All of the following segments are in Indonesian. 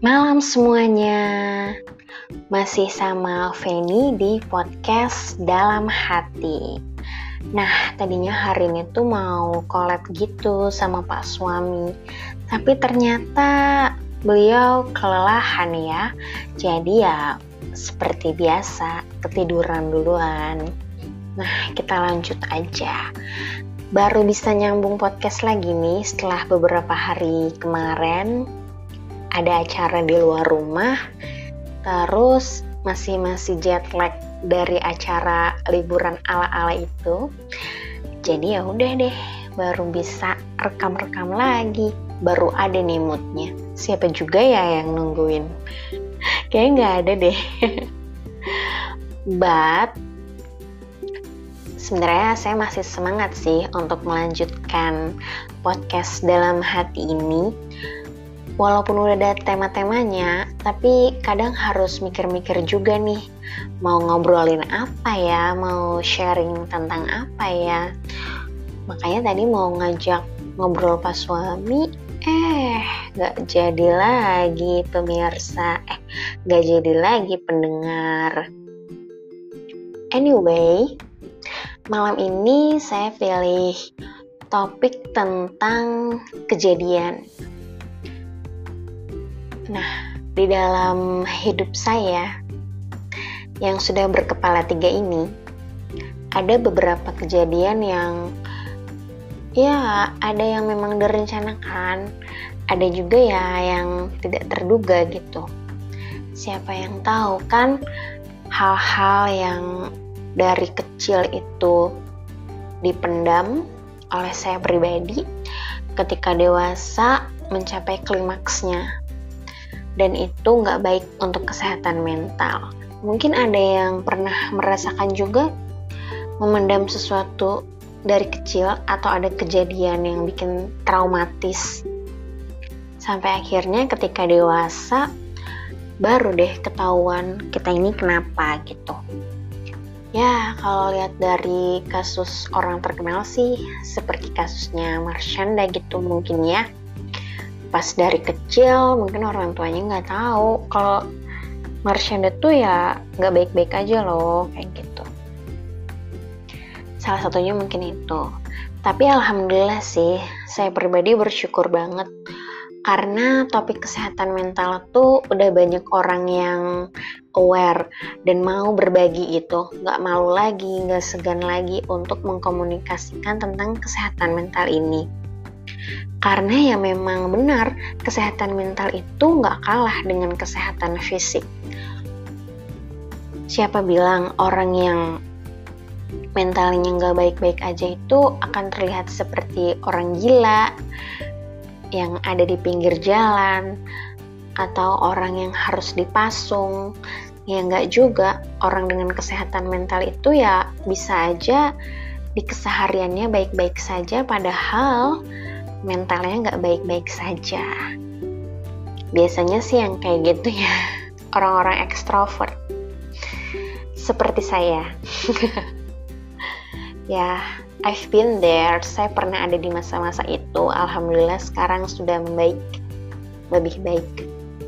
Malam semuanya, masih sama Feni di podcast Dalam Hati. Nah, tadinya hari ini tuh mau collab gitu sama Pak suami, tapi ternyata beliau kelelahan ya. Jadi ya seperti biasa ketiduran duluan. Nah, kita lanjut aja. Baru bisa nyambung podcast lagi nih setelah beberapa hari kemarin ada acara di luar rumah terus masih masih jet lag dari acara liburan ala-ala itu. Jadi ya udah deh baru bisa rekam-rekam lagi baru ada nih moodnya. Siapa juga ya yang nungguin? Kayak nggak ada deh. But sebenarnya saya masih semangat sih untuk melanjutkan podcast dalam hati ini walaupun udah ada tema-temanya, tapi kadang harus mikir-mikir juga nih, mau ngobrolin apa ya, mau sharing tentang apa ya. Makanya tadi mau ngajak ngobrol pas suami, eh gak jadi lagi pemirsa, eh gak jadi lagi pendengar. Anyway, malam ini saya pilih topik tentang kejadian Nah, di dalam hidup saya yang sudah berkepala tiga ini, ada beberapa kejadian yang ya ada yang memang direncanakan, ada juga ya yang tidak terduga gitu. Siapa yang tahu kan hal-hal yang dari kecil itu dipendam oleh saya pribadi ketika dewasa mencapai klimaksnya dan itu nggak baik untuk kesehatan mental. Mungkin ada yang pernah merasakan juga memendam sesuatu dari kecil atau ada kejadian yang bikin traumatis. Sampai akhirnya ketika dewasa baru deh ketahuan kita ini kenapa gitu. Ya, kalau lihat dari kasus orang terkenal sih seperti kasusnya Marshanda gitu mungkin ya pas dari kecil mungkin orang tuanya nggak tahu. Kalau Marshanda tuh ya nggak baik-baik aja loh kayak gitu. Salah satunya mungkin itu. Tapi alhamdulillah sih saya pribadi bersyukur banget. Karena topik kesehatan mental tuh udah banyak orang yang aware dan mau berbagi itu. Nggak malu lagi nggak segan lagi untuk mengkomunikasikan tentang kesehatan mental ini karena ya memang benar, kesehatan mental itu nggak kalah dengan kesehatan fisik. Siapa bilang orang yang mentalnya nggak baik-baik aja itu akan terlihat seperti orang gila yang ada di pinggir jalan atau orang yang harus dipasung ya nggak juga orang dengan kesehatan mental itu ya bisa aja di kesehariannya baik-baik saja padahal mentalnya nggak baik-baik saja. Biasanya sih yang kayak gitu ya, orang-orang ekstrovert. Seperti saya. ya, I've been there. Saya pernah ada di masa-masa itu. Alhamdulillah sekarang sudah membaik, lebih baik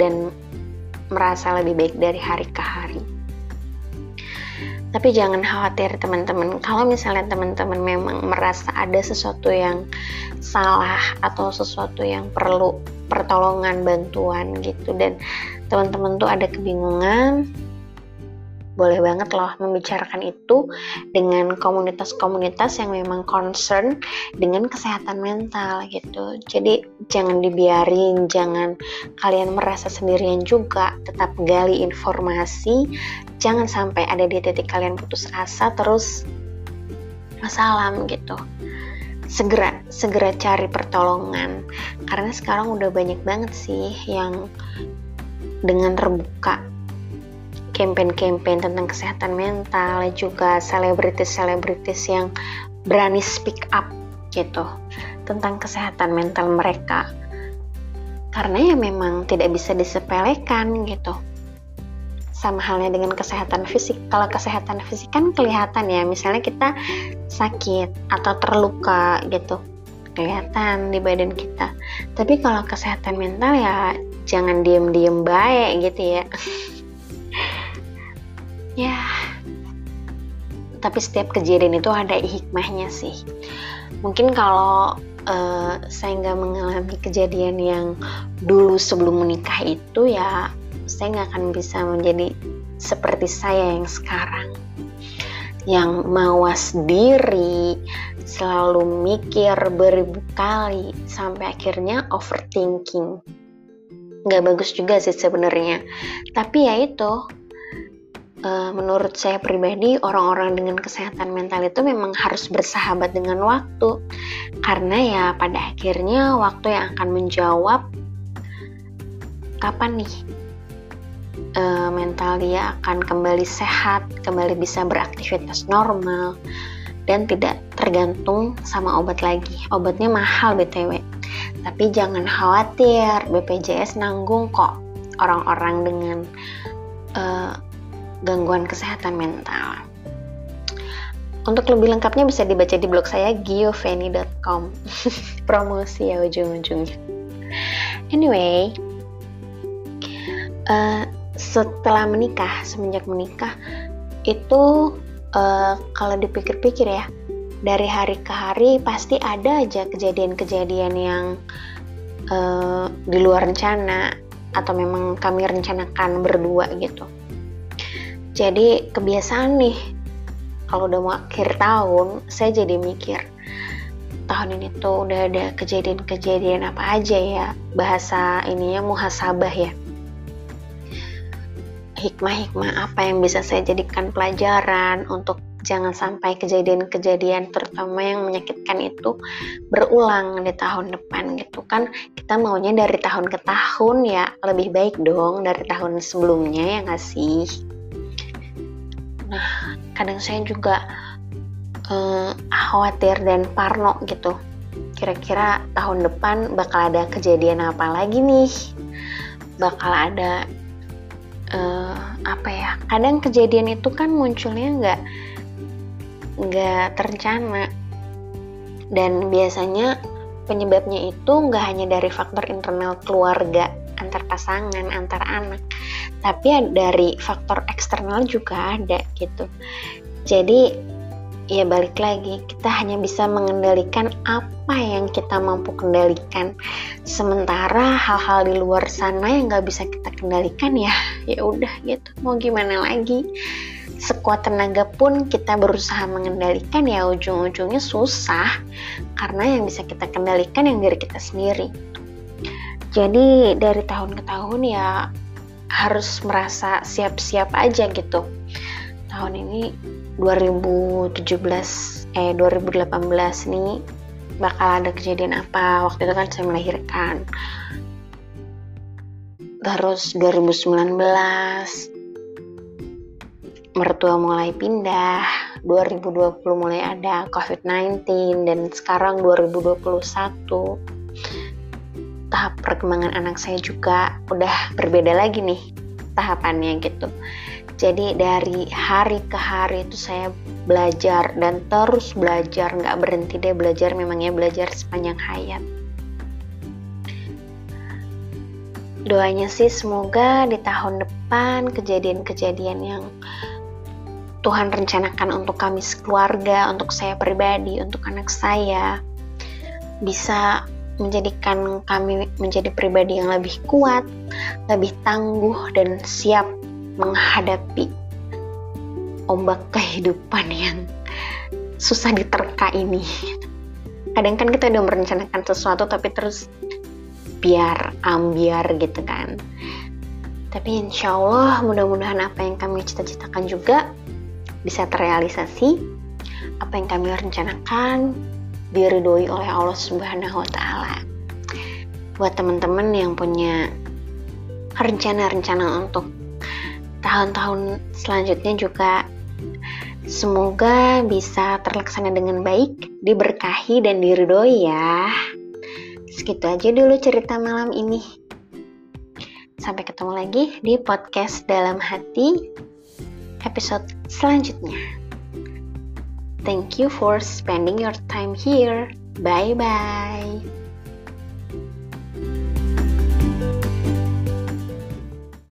dan merasa lebih baik dari hari ke hari. Tapi jangan khawatir teman-teman, kalau misalnya teman-teman memang merasa ada sesuatu yang salah atau sesuatu yang perlu pertolongan bantuan gitu dan teman-teman tuh ada kebingungan, boleh banget loh membicarakan itu dengan komunitas-komunitas yang memang concern dengan kesehatan mental gitu. Jadi jangan dibiarin, jangan kalian merasa sendirian juga, tetap gali informasi, jangan sampai ada di titik kalian putus asa terus salam gitu. Segera, segera cari pertolongan karena sekarang udah banyak banget sih yang dengan terbuka campaign-campaign tentang kesehatan mental, juga selebritis-selebritis yang berani speak up gitu tentang kesehatan mental mereka. Karena ya memang tidak bisa disepelekan gitu. Sama halnya dengan kesehatan fisik. Kalau kesehatan fisik kan kelihatan ya, misalnya kita sakit atau terluka gitu kelihatan di badan kita. Tapi kalau kesehatan mental ya jangan diem-diem baik gitu ya ya. Tapi setiap kejadian itu ada hikmahnya sih. Mungkin kalau uh, saya nggak mengalami kejadian yang dulu sebelum menikah itu ya saya nggak akan bisa menjadi seperti saya yang sekarang. Yang mawas diri selalu mikir beribu kali sampai akhirnya overthinking. Nggak bagus juga sih sebenarnya. Tapi ya itu uh, menurut saya pribadi orang-orang dengan kesehatan mental itu memang harus bersahabat dengan waktu karena ya pada akhirnya waktu yang akan menjawab kapan nih uh, mental dia akan kembali sehat, kembali bisa beraktivitas normal dan tidak tergantung sama obat lagi. Obatnya mahal BTW. Tapi jangan khawatir, BPJS nanggung kok orang-orang dengan uh, gangguan kesehatan mental. Untuk lebih lengkapnya bisa dibaca di blog saya giovanni.com. Promosi ya ujung-ujungnya. Anyway, uh, setelah menikah, semenjak menikah itu uh, kalau dipikir-pikir ya, dari hari ke hari pasti ada aja kejadian-kejadian yang uh, di luar rencana atau memang kami rencanakan berdua gitu jadi kebiasaan nih kalau udah mau akhir tahun saya jadi mikir tahun ini tuh udah ada kejadian-kejadian apa aja ya bahasa ininya muhasabah ya. Hikmah-hikmah apa yang bisa saya jadikan pelajaran untuk jangan sampai kejadian-kejadian terutama yang menyakitkan itu berulang di tahun depan gitu kan. Kita maunya dari tahun ke tahun ya lebih baik dong dari tahun sebelumnya ya nggak sih kadang saya juga uh, khawatir dan parno gitu. Kira-kira tahun depan bakal ada kejadian apa lagi nih? Bakal ada uh, apa ya? Kadang kejadian itu kan munculnya nggak nggak terencana dan biasanya penyebabnya itu nggak hanya dari faktor internal keluarga antar pasangan, antar anak, tapi dari faktor eksternal juga ada gitu. Jadi ya balik lagi kita hanya bisa mengendalikan apa yang kita mampu kendalikan. Sementara hal-hal di luar sana yang nggak bisa kita kendalikan ya ya udah gitu. Mau gimana lagi? Sekuat tenaga pun kita berusaha mengendalikan ya ujung-ujungnya susah. Karena yang bisa kita kendalikan yang diri kita sendiri. Jadi dari tahun ke tahun ya harus merasa siap-siap aja gitu. Tahun ini 2017 eh 2018 nih bakal ada kejadian apa? Waktu itu kan saya melahirkan. Terus 2019 mertua mulai pindah. 2020 mulai ada COVID-19 dan sekarang 2021 tahap perkembangan anak saya juga udah berbeda lagi nih tahapannya gitu. Jadi dari hari ke hari itu saya belajar dan terus belajar, nggak berhenti deh belajar, memangnya belajar sepanjang hayat. Doanya sih semoga di tahun depan kejadian-kejadian yang Tuhan rencanakan untuk kami sekeluarga, untuk saya pribadi, untuk anak saya bisa menjadikan kami menjadi pribadi yang lebih kuat, lebih tangguh, dan siap menghadapi ombak kehidupan yang susah diterka ini. Kadang kan kita udah merencanakan sesuatu tapi terus biar ambiar gitu kan. Tapi insya Allah mudah-mudahan apa yang kami cita-citakan juga bisa terrealisasi. Apa yang kami rencanakan diridhoi oleh Allah Subhanahu wa taala. Buat teman-teman yang punya rencana-rencana untuk tahun-tahun selanjutnya juga semoga bisa terlaksana dengan baik, diberkahi dan diridhoi ya. Segitu aja dulu cerita malam ini. Sampai ketemu lagi di podcast Dalam Hati episode selanjutnya. Thank you for spending your time here. Bye bye.